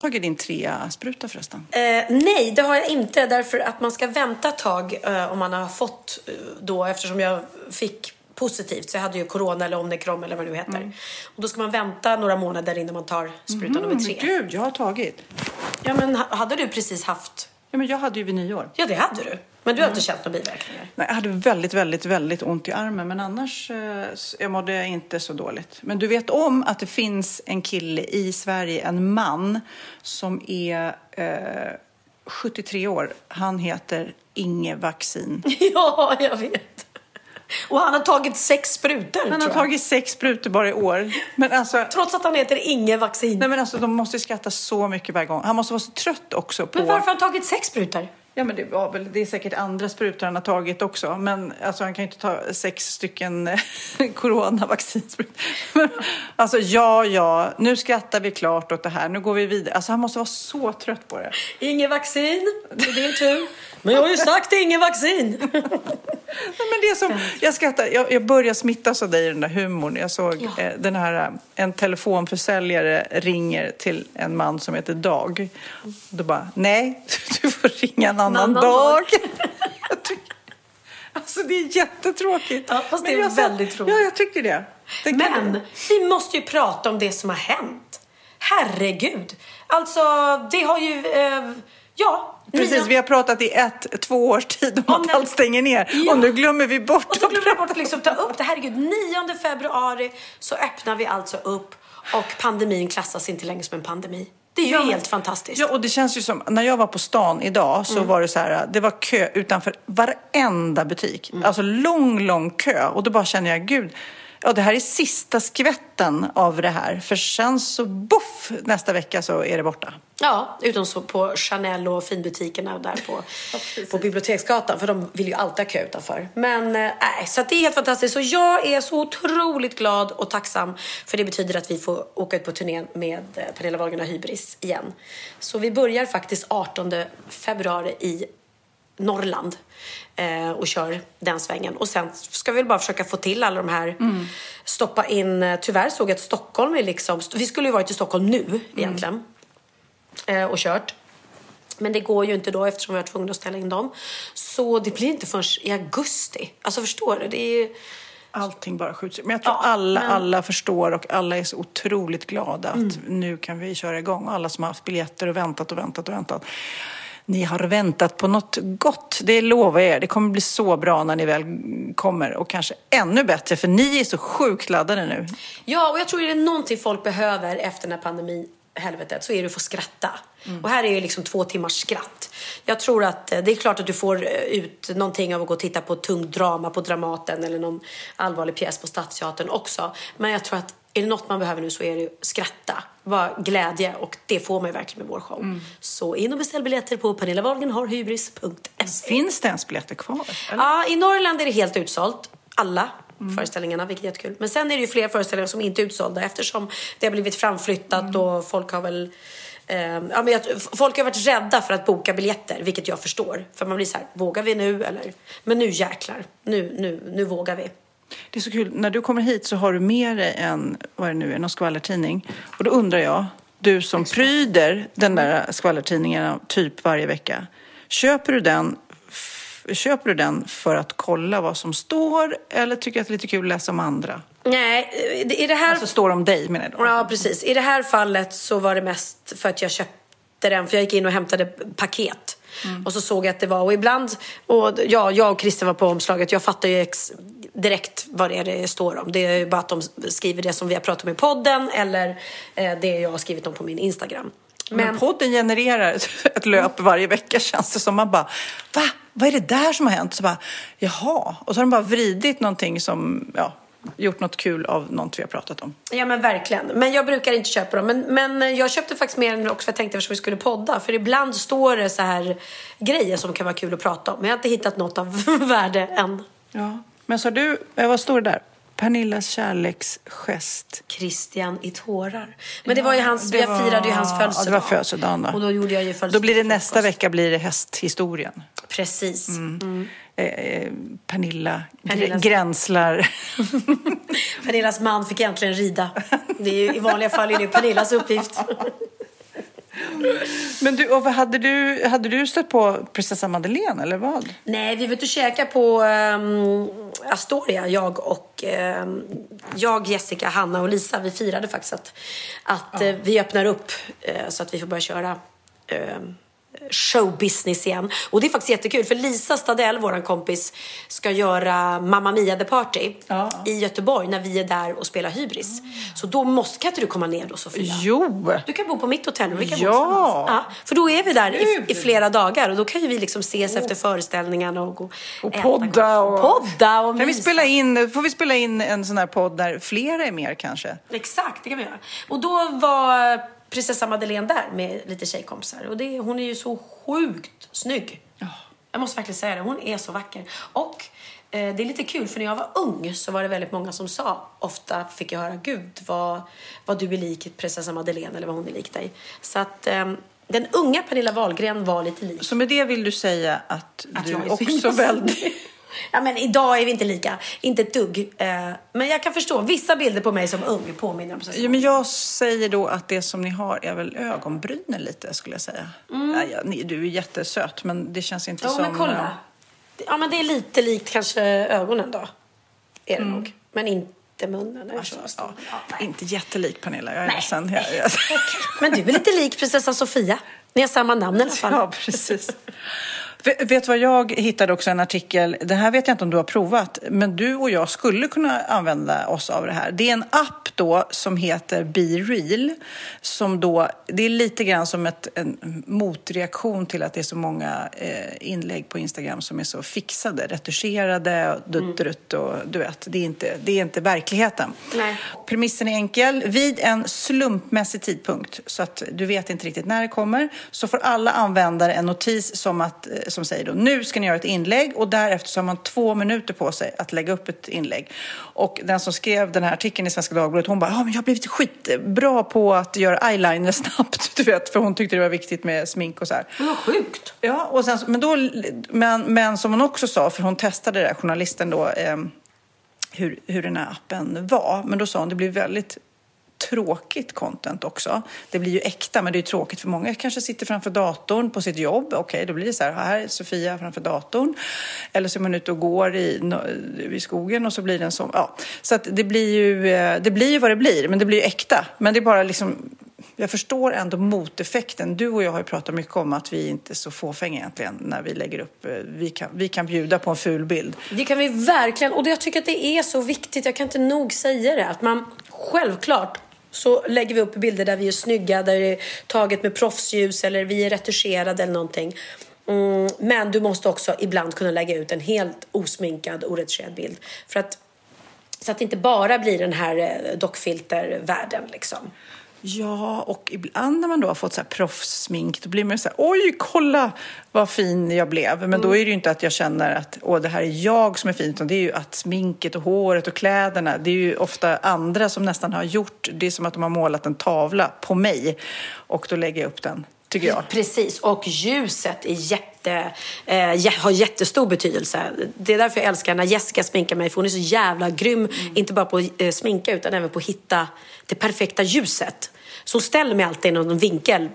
Tagit din trea-spruta förresten? Eh, nej, det har jag inte därför att man ska vänta ett tag eh, om man har fått eh, då eftersom jag fick positivt så jag hade ju corona eller omikron eller vad det nu heter. Och då ska man vänta några månader innan man tar spruta nummer tre. Mm, Gud, jag har tagit. Ja, men ha- hade du precis haft? Ja, men jag hade ju vid nyår. Ja, det hade du. Men du har inte känt några biverkningar? Nej, jag hade väldigt, väldigt, väldigt ont i armen, men annars eh, jag mådde inte så dåligt. Men du vet om att det finns en kille i Sverige, en man, som är eh, 73 år. Han heter Inge Vaccin. ja, jag vet. Och han har tagit sex sprutor, Han har tagit sex sprutor bara i år. Men alltså, Trots att han heter Inge Vaccin. nej, men alltså, de måste skratta så mycket varje gång. Han måste vara så trött också på... Men varför har han tagit sex sprutor? Ja, men det, var väl, det är säkert andra sprutor han har tagit också. Men alltså, han kan ju inte ta sex stycken coronavaccinsprutor. Alltså, ja, ja, nu skrattar vi klart åt det här. Nu går vi vidare. Alltså, han måste vara så trött på det. Inge Vaccin, det är din tur. Men jag har ju sagt Inge Vaccin. Nej, men det som, jag skrattar, jag, jag börjar smittas av dig i den där humorn. Jag såg eh, den här, eh, en telefonförsäljare ringer till en man som heter Dag. Då bara, nej, du får ringa en annan, annan dag. dag. Alltså det är jättetråkigt. Ja, fast det är väldigt roligt. Ja, jag tycker det. det Men vi måste ju prata om det som har hänt. Herregud. Alltså, det har ju... Eh, ja. Precis, vi har pratat i ett, två års tid om Om att allt stänger ner. Ja. Och nu glömmer vi bort Och så glömmer jag bort att liksom ta upp det. Herregud, 9 februari så öppnar vi alltså upp och pandemin klassas inte längre som en pandemi. Det är ju Ja, helt fantastiskt. Ja, och det känns ju som, när jag var på stan idag så Mm. var det så här, det var kö utanför varenda butik. Mm. Alltså lång, lång kö. Och då bara känner jag, gud, ja det här är sista skvätten av det här. För sen så boff, nästa vecka så är det borta. Ja, utom så på Chanel och finbutikerna där på, på Biblioteksgatan. För de vill ju alltid ha kö utanför. Men eh, nej, så att det är helt fantastiskt. Så jag är så otroligt glad och tacksam. För det betyder att vi får åka ut på turnén med eh, Pernilla Wahlgren och Hybris igen. Så vi börjar faktiskt 18 februari i Norrland eh, och kör den svängen. Och sen ska vi väl bara försöka få till alla de här, stoppa in, eh, tyvärr såg jag att Stockholm är liksom, vi skulle ju varit i Stockholm nu egentligen eh, och kört. Men det går ju inte då eftersom vi var tvungna att ställa in dem. Så det blir inte förrän i augusti. Alltså förstår du? Det är ju... Allting bara skjuts. Men jag tror Ja, alla, men- alla förstår och alla är så otroligt glada att nu kan vi köra igång. Och alla som har haft biljetter och väntat och väntat och väntat. Ni har väntat på något gott, det lovar jag er. Det kommer bli så bra när ni väl kommer och kanske ännu bättre för ni är så sjukt laddade nu. Ja, och jag tror att det är någonting folk behöver efter den här pandemin helvetet så är det att få skratta. Och här är ju liksom två timmars skratt. Jag tror att eh, det är klart att du får eh, ut någonting av att gå och titta på tungt drama på Dramaten eller någon allvarlig pjäs på Stadsteatern också. Men jag tror att är det något man behöver nu så är det ju skratta. Bara glädje och det får man ju verkligen med vår show. Så in och beställ biljetter på pernillawahlgrenharhybris.se. Finns det ens biljetter kvar? eller? Ja, i Norrland är det helt utsålt. Alla föreställningarna, vilket är jättekul. Men sen är det ju fler föreställningar som inte är utsålda eftersom det har blivit framflyttat och folk har väl eh, ja, men jag, folk har varit rädda för att boka biljetter, vilket jag förstår. För man blir så här, vågar vi nu eller? Men nu jäklar, nu, nu, nu vågar vi. Det är så kul. När du kommer hit så har du med dig en, vad är det nu, är, någon skvallertidning. Och då undrar jag, du som pryder den där skvallertidningen typ varje vecka. Köper du den Köper du den för att kolla vad som står eller tycker att det är lite kul att läsa om andra? Nej, i det här... Alltså står om dig menar jag då. Ja, precis. I det här fallet så var det mest för att jag köpte den, för jag gick in och hämtade paket. Och så såg jag att det var, och ibland, och ja, jag och Christer var på omslaget, jag fattar ju ex, direkt vad det är det står om. Det är ju bara att de skriver det som vi har pratat om i podden eller eh, det jag har skrivit om på min Instagram. Men, podden genererar ett, ett löp varje vecka känns det som. Man bara, va? Vad är det där som har hänt? Så bara, jaha. Och så har de bara vridit någonting som, ja, gjort något kul av något vi har pratat om. Ja men verkligen. Men jag brukar inte köpa dem. Men, men jag köpte faktiskt mer än också för jag tänkte eftersom vi skulle podda. För ibland står det så här grejer som kan vara kul att prata om. Men jag har inte hittat något av värde än. Ja. Men så du, vad står det där? Pernillas kärleksgest. Christian i tårar. Men det var ju hans, det jag var- firade ju hans Ja, födelsedag. det var födelsedagen då. Och då gjorde jag ju födelsedag. Då blir det nästa vecka blir det hästhistorien. Precis. Mm. Eh, eh, Pernilla Pernillas- gr- gränslar. Pernillas man fick äntligen rida. Det är ju, I vanliga fall är det Pernillas uppgift. Men du, och vad hade du, hade du stött på prinsessa Madeleine eller vad? Nej, vi var ute och käka på um, Astoria, jag och ehm, jag, Jessica, Hanna och Lisa. Vi firade faktiskt att, att eh, vi öppnar upp eh, så att vi får börja köra ehm, showbusiness igen. Och det är faktiskt jättekul för Lisa Stadell, vår kompis, ska göra Mamma Mia the Party i Göteborg när vi är där och spelar Hybris. Så då måste, kan inte du komma ner då Sofia? Jo! Du kan bo på mitt hotell och vi kan Ja. ja! För då är vi där i, i flera dagar och då kan ju vi liksom ses efter föreställningarna och gå Och äta podda och... Podda och kan vi spela in, får vi spela in en sån här podd där flera är med kanske? Exakt, det kan vi göra. Och då var prinsessa Madeleine där med lite tjejkompisar. Och det, hon är ju så sjukt snygg. Jag måste verkligen säga det, hon är så vacker. Och eh, det är lite kul för när jag var ung så var det väldigt många som sa, ofta fick jag höra, gud vad, vad du är lik prinsessa Madeleine eller vad hon är lik dig. Så att eh, den unga Pernilla Wahlgren var lite lik. Så med det vill du säga att, Att du också väldigt... Ja, men idag är vi inte lika. Inte ett dugg. Eh, men jag kan förstå. Vissa bilder på mig som ung påminner om Ja, men jag säger då att det som ni har är väl ögonbrynen lite skulle jag säga. Ja, ja, ni, du är jättesöt men det känns inte Ja, som... men kolla. Ja, men det är lite likt kanske ögonen då. Är det nog. Men inte munnen. är så stor. Ja, nej. Inte jättelik Pernilla, jag är Nej. ledsen. Jag, jag... Men du är lite lik prinsessa Sofia. Ni har samma namn i alla fall. Ja, precis. Vet du vad jag hittade också en artikel, det här vet jag inte om du har provat, men du och jag skulle kunna använda oss av det här. Det är en app då som heter Be Real, som då, det är lite grann som ett, en motreaktion till att det är så många eh, inlägg på Instagram som är så fixade, retuscherade, dutt, dutt och du vet, det är inte, det är inte verkligheten. Nej. Premissen är enkel. Vid en slumpmässig tidpunkt, så att du vet inte riktigt när det kommer, så får alla användare en notis som, att, eh, som säger då nu ska ni göra ett inlägg och därefter så har man två minuter på sig att lägga upp ett inlägg. Och den som skrev den här artikeln i Svenska Dagbladet, hon bara, ja men jag har blivit skitbra på att göra eyeliner snabbt, du vet, för hon tyckte det var viktigt med smink och så här. Men vad sjukt. Ja, och sen, men, då, men, men som hon också sa, för hon testade det där, journalisten då, eh, hur, hur den här appen var. Men då sa hon det blir väldigt tråkigt content också. Det blir ju äkta, men det är tråkigt för många. kanske sitter framför datorn på sitt jobb. Okej, då blir det så här, här är Sofia framför datorn. Eller så är man ute och går i, i skogen och så blir det en sån. Ja. Så att det blir ju eh, det blir ju vad det blir, men det blir ju äkta. Men det är bara liksom jag förstår ändå moteffekten. Du och jag har ju pratat mycket om att vi inte är så fåfänga egentligen när vi lägger upp. Eh, vi kan, vi kan bjuda på en ful bild. Det kan vi verkligen. Och jag tycker att det är så viktigt. Jag kan inte nog säga det. Att man självklart så lägger vi upp bilder där vi är snygga, där det är taget med proffsljus eller vi är retuscherade eller någonting. Mm, men du måste också ibland kunna lägga ut en helt osminkad, oretuscherad bild. För att, så att det inte bara blir den här eh, dockfiltervärlden liksom. Ja, och ibland när man då har fått så här proffssmink då blir man så här, oj, kolla vad fin jag blev. Men då är det ju inte att jag känner att åh, det här är jag som är fin, utan det är ju att sminket och håret och kläderna, det är ju ofta andra som nästan har gjort, det är som att de har målat en tavla på mig och då lägger jag upp den, jag. Precis, och ljuset är jätte, eh, har jättestor betydelse. Det är därför jag älskar när Jessica sminkar mig, för hon är så jävla grym, inte bara på att eh, sminka utan även på att hitta det perfekta ljuset. Så hon ställer mig alltid i någon vinkel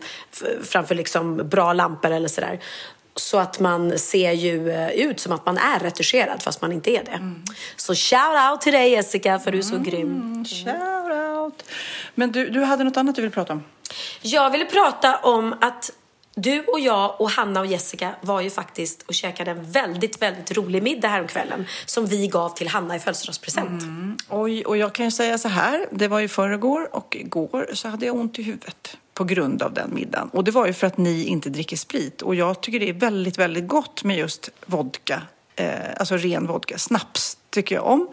framför liksom bra lampor eller sådär. Så att man ser ju eh, ut som att man är retuscherad fast man inte är det. Så shout out till dig Jessica för du är så grym. Shout out! Men du, du hade något annat du ville prata om? Jag ville prata om att du och jag och Hanna och Jessica var ju faktiskt och käkade en väldigt, väldigt rolig middag häromkvällen som vi gav till Hanna i födelsedagspresent. Mm. Oj, och jag kan ju säga så här, det var ju förrgår och igår så hade jag ont i huvudet på grund av den middagen. Och det var ju för att ni inte dricker sprit. Och jag tycker det är väldigt, väldigt gott med just vodka, eh, alltså ren vodka, snaps tycker jag om.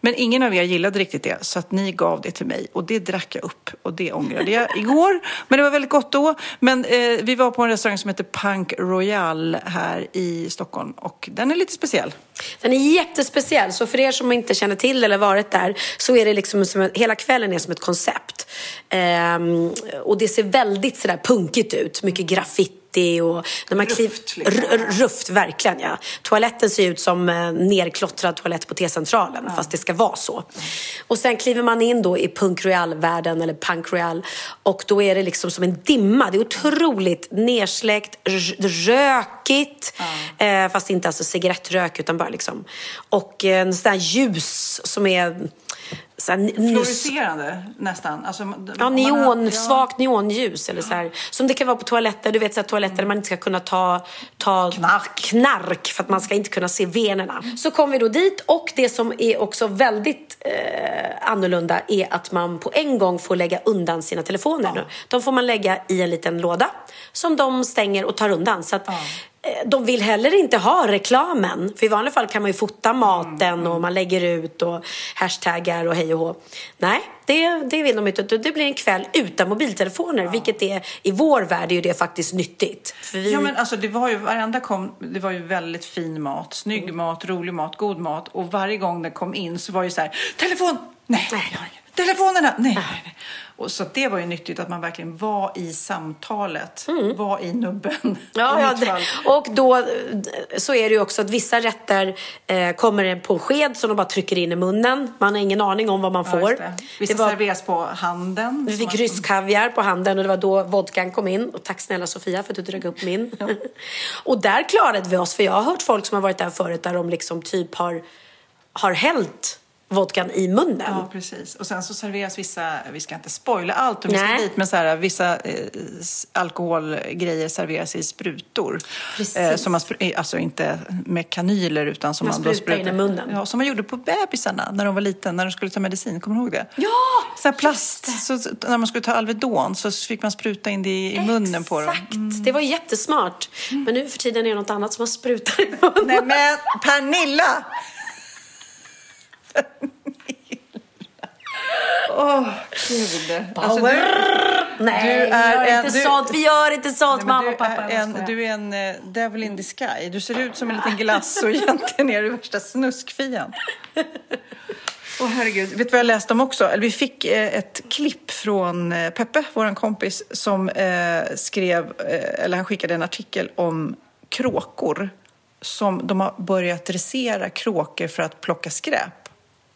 Men ingen av er gillade riktigt det, så att ni gav det till mig. Och det drack jag upp och det ångrade jag igår. Men det var väldigt gott då. Men eh, vi var på en restaurang som heter Punk Royal här i Stockholm och den är lite speciell. Den är jättespeciell, så för er som inte känner till eller varit där så är det liksom som hela kvällen är som ett koncept. Ehm, och det ser väldigt sådär punkigt ut, mycket graffiti och när man. Ruft, liksom. R- ruft, verkligen ja. Toaletten ser ut som eh, nerklottrad toalett på T-centralen, fast det ska vara så. Och sen kliver man in då i punk royal-världen, eller punk royal, och då är det liksom som en dimma. Det är otroligt nersläckt, rökigt, eh, fast inte alltså cigarettrök utan bara liksom. Och eh, en sån där ljus som är här, Fluorescerande nästan. Alltså, Ja, neon, har- ja. svagt neonljus eller så här. Som det kan vara på toaletter, du vet så här, toaletter där man inte ska kunna ta, ta Knark. knark för att man ska inte kunna se venerna. Så kom vi då dit och det som är också väldigt eh, annorlunda är att man på en gång får lägga undan sina telefoner. nu. De får man lägga i en liten låda som de stänger och tar undan. Så att, eh, de vill heller inte ha reklamen. För i vanliga fall kan man ju fota maten och man lägger ut och hashtaggar och hej och hå. Nej, det, det vill de inte. Det blir en kväll utan mobiltelefoner, vilket är i vår värld är ju det faktiskt nyttigt. Vi, Ja men alltså det var ju, varenda kom, det var ju väldigt fin mat, snygg Mm. mat, rolig mat, god mat och varje gång den kom in så var ju så här, telefon, nej, ingen. telefonerna, nej, nej, nej. Och så det var ju nyttigt att man verkligen var i samtalet, var i nubben. Mm. Ja, i ja det, och då så är det ju också att vissa rätter eh, kommer på en sked som de bara trycker in i munnen. Man har ingen aning om vad man Ja, får. det. Vissa det var, serveras på handen. vi fick att- rysskaviar på handen och det var då vodkan kom in. Och tack snälla Sofia för att du drog upp min. och där klarade vi oss, för jag har hört folk som har varit där förut där de liksom typ har, har hällt vodkan i munnen. Ja, precis. Och sen så serveras vissa, vi ska inte spoila allt om vi ska dit, men så här, vissa eh, alkoholgrejer serveras i sprutor. Precis. Eh, som man, eh, alltså inte med kanyler utan som Man man, då sprutar in i munnen. Ja, som man gjorde på bebisarna när de var liten, när de skulle ta medicin. Kommer du ihåg det? Ja! Så plast. Så, när man skulle ta Alvedon så fick man spruta in det i, i munnen på dem. Exakt, det var jättesmart. Men nu för tiden är det något annat som man sprutar i munnen. Nej men Pernilla! Åh, gud. Alltså, du, Nej, du vi är gör en- inte du- sånt. Vi gör inte sånt, Nej, mamma du, och pappa. är en, du är en eh, devil in the sky. Du ser ut som en liten glass och egentligen är du värsta snuskfian. Åh herregud. Vet du vad jag läste om också? Eller vi fick eh, ett klipp från eh, Peppe, vår kompis, som eh, skrev, eh, eller han skickade en artikel om kråkor. Som de har börjat dressera kråkor för att plocka skräp.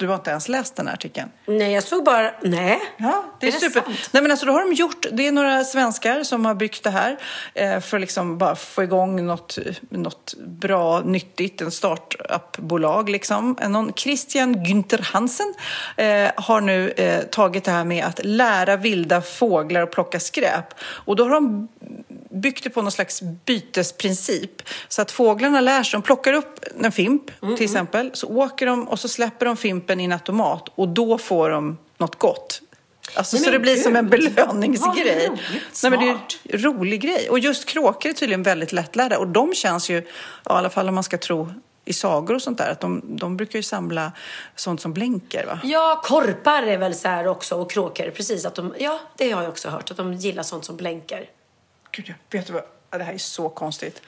Du har inte ens läst den här artikeln? Nej, jag såg bara... Nej. Ja, det är, Är det super. sant? Nej, men alltså, då har de gjort, det är några svenskar som har byggt det här eh, för att liksom bara få igång något, något bra, nyttigt, en startup-bolag. Liksom. Någon Christian Günther Hansen eh, har nu eh, tagit det här med att lära vilda fåglar att plocka skräp. Och då har de byggt det på någon slags bytesprincip. Så att fåglarna lär sig, de plockar upp en fimp till exempel, så åker de och så släpper de fimpen i en automat och då får de något gott. Alltså, Nej, så det blir som en gud. belöningsgrej. Nej, men det är en rolig grej. Och just kråkor är tydligen väldigt lättlärda och de känns ju, ja, i alla fall om man ska tro i sagor och sånt där, att de, de brukar ju samla sånt som blänker va? Ja, korpar är väl så här också och kråkor. Precis, att de, ja, det har jag också hört. Att de gillar sånt som blänker. Gud, jag- vet du vad? Det här är så konstigt.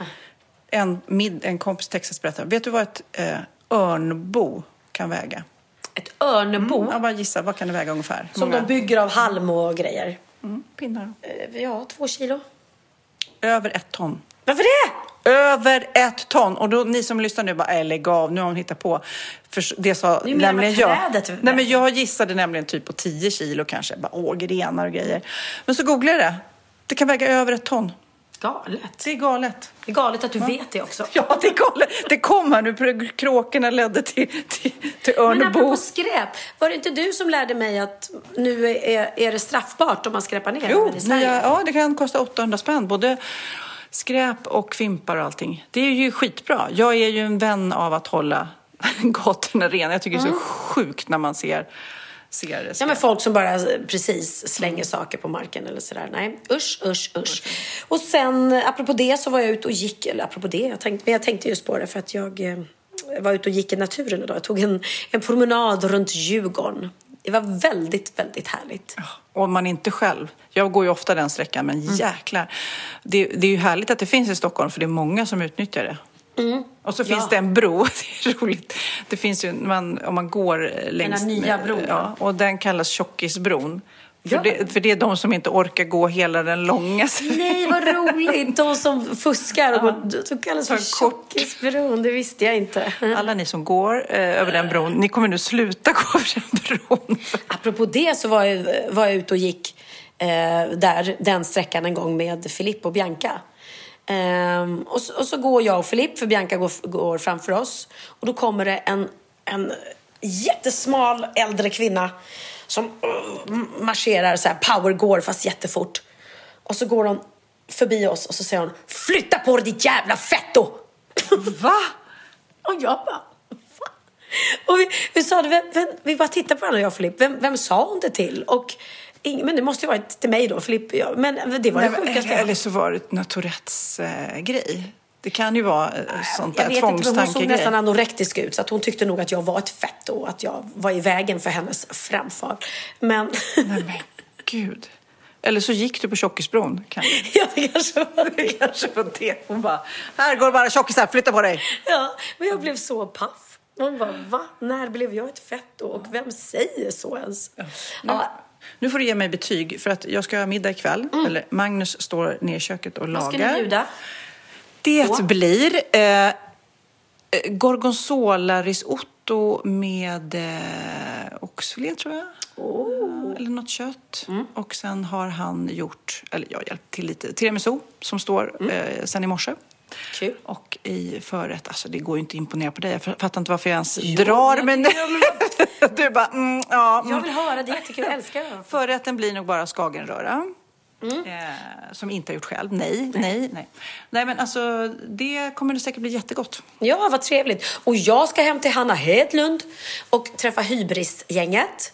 En, mid, en kompis i Texas berättade, vet du vad ett eh, örnbo kan väga? Ett örnebo Mm, jag bara gissar, vad kan det väga ungefär? Som många? de bygger av halm och grejer. Mm, pinnar. Eh, Ja, två kilo. Över ett ton. Varför det? Över ett ton! Och då, ni som lyssnar nu bara, äh, lägg av, nu har hon hittat på. För det sa nämligen jag. trädet Nej, men jag gissade nämligen typ på 10 kilo kanske. Bara, åh, grenar och grejer. Men så googlade jag det. Det kan väga över ett ton. Galet. Det är galet. Det är galet att du vet det också. Ja, det är galet. Det kom här nu. Kråkorna ledde till, till, till Men Örnebo. apropå skräp, var det inte du som lärde mig att nu är, är det straffbart om man skräpar ner Jo, i nya, ja, det kan kosta 800 spänn. Både skräp och fimpar och allting. Det är ju skitbra. Jag är ju en vän av att hålla gatorna rena. Jag tycker det är så sjukt när man ser, ser Mm. Ja, men folk som bara precis slänger saker på marken eller sådär. Nej, usch, usch, usch. Och sen, apropå det, så var jag ute och gick, eller apropå det, jag tänkte, men jag tänkte just på det för att jag eh, var ute och gick i naturen idag. Jag tog en, en promenad runt Djurgården. Det var väldigt, väldigt härligt. Och man inte själv. Jag går ju ofta den sträckan, men Mm. jäklar. Det, det är ju härligt att det finns i Stockholm, för det är många som utnyttjar det. Och så Mm. Ja. finns det en bro, det är roligt. Det finns ju, man, om man går längs... nya bron, Ja, och den kallas Tjockisbron. För, Ja. det, för det är de som inte orkar gå hela den långa Nej, vad roligt! De som fuskar och går, de kallas för tjockisbron. Det visste jag inte. Alla ni som går eh, över den bron, ni kommer nu sluta gå över den bron. Apropå det så var jag, var jag ute och gick eh, där, den sträckan en gång med Filippo och Bianca. Ehm, och, så, och så går jag och Filip, för Bianca går, går framför oss. Och då kommer det en, en jättesmal äldre kvinna som uh, marscherar så här power går fast jättefort. Och så går hon förbi oss och så säger hon Flytta på dig ditt jävla fetto! Va? Och jag bara, va? Och vi, vi sa det, vem, vem, vi bara tittade på varandra jag och Filip. Vem, vem sa hon det till? Och, men det måste ju varit till mig då, Filip. Ja, men det var det Nej, men, sjukaste. eller så var det någon Tourettes eh, grej. Det kan ju vara eh, sånt där men hon såg tvångstankegrej. nästan anorektisk ut så att hon tyckte nog att jag var ett fett och att jag var i vägen för hennes framfart. Men Nej men gud. Eller så gick du på Tjockisbron. Kan... ja, det kanske var Det det. kanske var det. Hon bara, här går bara tjockisar, flytta på dig. Ja, men jag blev så paff. Hon bara, va? När blev jag ett fetto? Och vem säger så ens? Ja, Nu får du ge mig betyg för att jag ska ha middag ikväll. Eller Magnus står ner i köket och Mm. vad ska lagar. ni bjuda? Det på? blir eh, eh, gorgonzola risotto med eh, oxfilé tror jag. Oh. Eller något kött. Mm. Och sen har han gjort, eller jag hjälpt till lite, tiramisu som står eh, sen i morse. Mm. Kul. Och i förrätt, alltså det går ju inte att imponera på dig. Jag fattar inte varför jag ens drar jag men tycker Du bara, mm, ja. Jag Mm. vill höra, det är jättekul. Jag älskar det. Förrätten blir nog bara skagenröra. Mm. Eh, som inte har gjort själv. Nej, nej, nej. Nej, men alltså det kommer det säkert bli jättegott. Ja, vad trevligt. Och jag ska hem till Hanna Hedlund och träffa Hybris-gänget.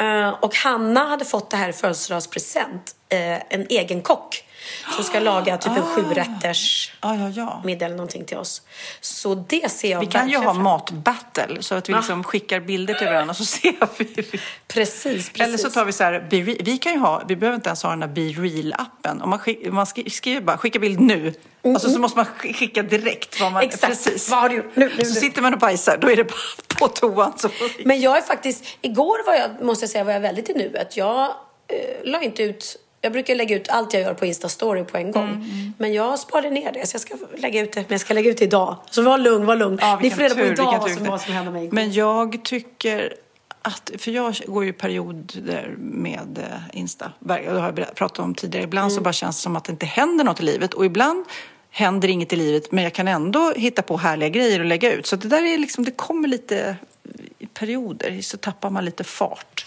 Eh, och Hanna hade fått det här i födelsedagspresent. Uh, en egen kock som ska laga typ en sjurätters Ja, ja, ja. middag eller någonting till oss. Så det ser jag Vi kan ju ha matbattle så att vi Ja. liksom skickar bilder till varandra så ser vi. Precis, precis. Eller så tar vi så här, vi kan ju ha, vi behöver inte ens ha den där Be Real-appen. Om man, skick, man skri- skriver bara skicka bild nu. Alltså så måste man sk- skicka direkt vad man, Mm, Exakt. precis. Vad har du gjort? Nu, nu, Så nu. sitter man och bajsar, då är det bara på toan. Så. Men jag är faktiskt, igår var jag, måste jag säga, var jag väldigt i nuet. Jag eh, la inte ut, jag brukar lägga ut allt jag gör på Insta-story på en gång. Mm, Men jag sparade ner det, så jag ska lägga ut det. Men jag ska lägga ut det idag. Så var lugn, var lugn. Ja, Ni får reda på tur, idag vad som, vad som hände mig igår. Men jag tycker att, för jag går ju perioder med eh, Insta. Det har jag pratat om tidigare. Ibland Mm. så bara känns det som att det inte händer något i livet. Och ibland händer inget i livet, men jag kan ändå hitta på härliga grejer och lägga ut. Så det där är liksom, det kommer lite i perioder, så tappar man lite fart.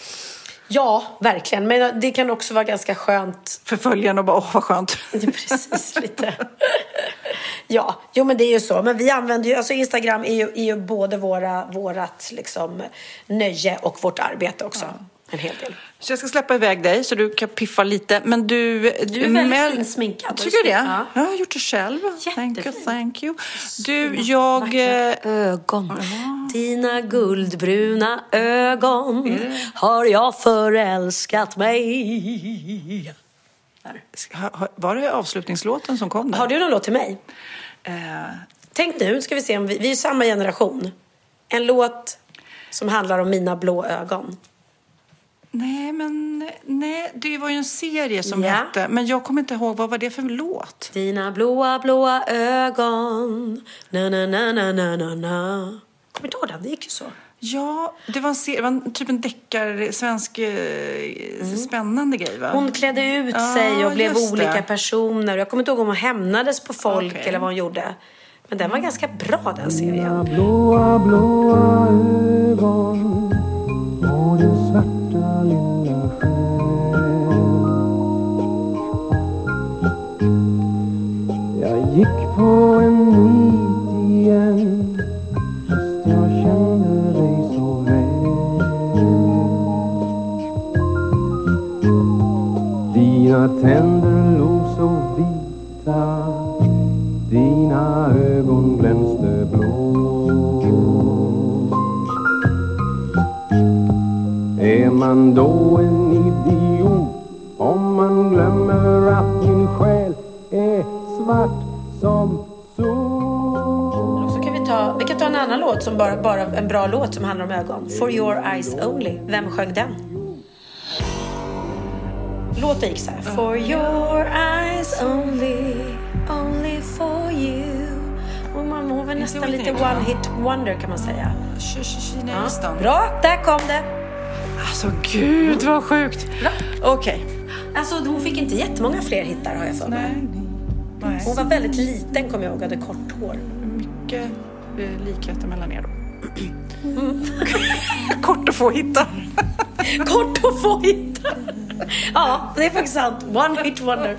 Ja, verkligen. Men det kan också vara ganska skönt. För följarna och bara, åh vad skönt. Ja, Precis, lite. Ja, jo men det är ju så. Men vi använder ju, alltså Instagram är ju, är ju både våra, vårat liksom nöje och vårt arbete också. En hel del. Så jag ska släppa iväg dig så du kan piffa lite. Men du... Du är väldigt fin sminkad. Tycker du det? Ja. Jag har gjort det själv. Thank you, Jättefin. thank you. Du, jag... Vackra eh, ögon. Dina guldbruna ögon har jag förälskat mig. Var det avslutningslåten som kom där? Har du någon låt till mig? Eh, Tänk nu, ska vi se om vi, vi är samma generation. En låt som handlar om mina blå ögon. Nej, men... Nej, det var ju en serie som Ja. hette... Men jag kommer inte ihåg, vad var det för låt? Dina blåa, blåa ögon. Na, na, na, na, na, na, na. Kommer du ihåg den? Det gick ju så. Ja, det var, en serie, det var en, typ en deckar, svensk eh, spännande grej va? Mm. Hon klädde ut sig och blev olika det. personer. Jag kommer inte ihåg om hon hämnades på folk Okej. eller vad hon gjorde. Men den var ganska bra den serien. Blåa, blåa ögon och din svarta lilla själ. Jag gick på en nit igen fast jag kände dig så väl. Dina tänder man då en idiot om man glömmer att min själ är svart som sol Så kan vi, ta, vi kan ta en annan låt som bara, bara en bra låt som handlar om ögon. For your eyes only. Vem sjöng den? Låten gick så här. For your eyes only, only for you. Och man, hon var nästan lite one hit wonder kan man säga. Ja. Bra, där kom det. Alltså gud vad sjukt. Okej. Alltså hon fick inte jättemånga fler hittar har jag för mig. Nej. Nej. Hon var väldigt liten kommer jag ihåg, hade kort hår. Mycket eh, likheter mellan er då. Kort att få hitta. Kort att få hitta. Ja, det är faktiskt sant. One hit wonder.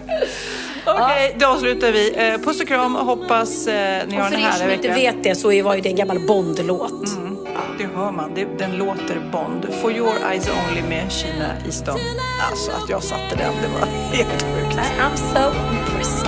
Okej, då avslutar vi. Eh, puss och kram. Hoppas eh, ni har Och för en er härlig som inte vecka. vet det så var ju det en gammal Bond-låt. Det hör man. Det, den låter Bond. For your eyes only med Kina Easton. Alltså att jag satte den, det var helt sjukt. I'm so impressed.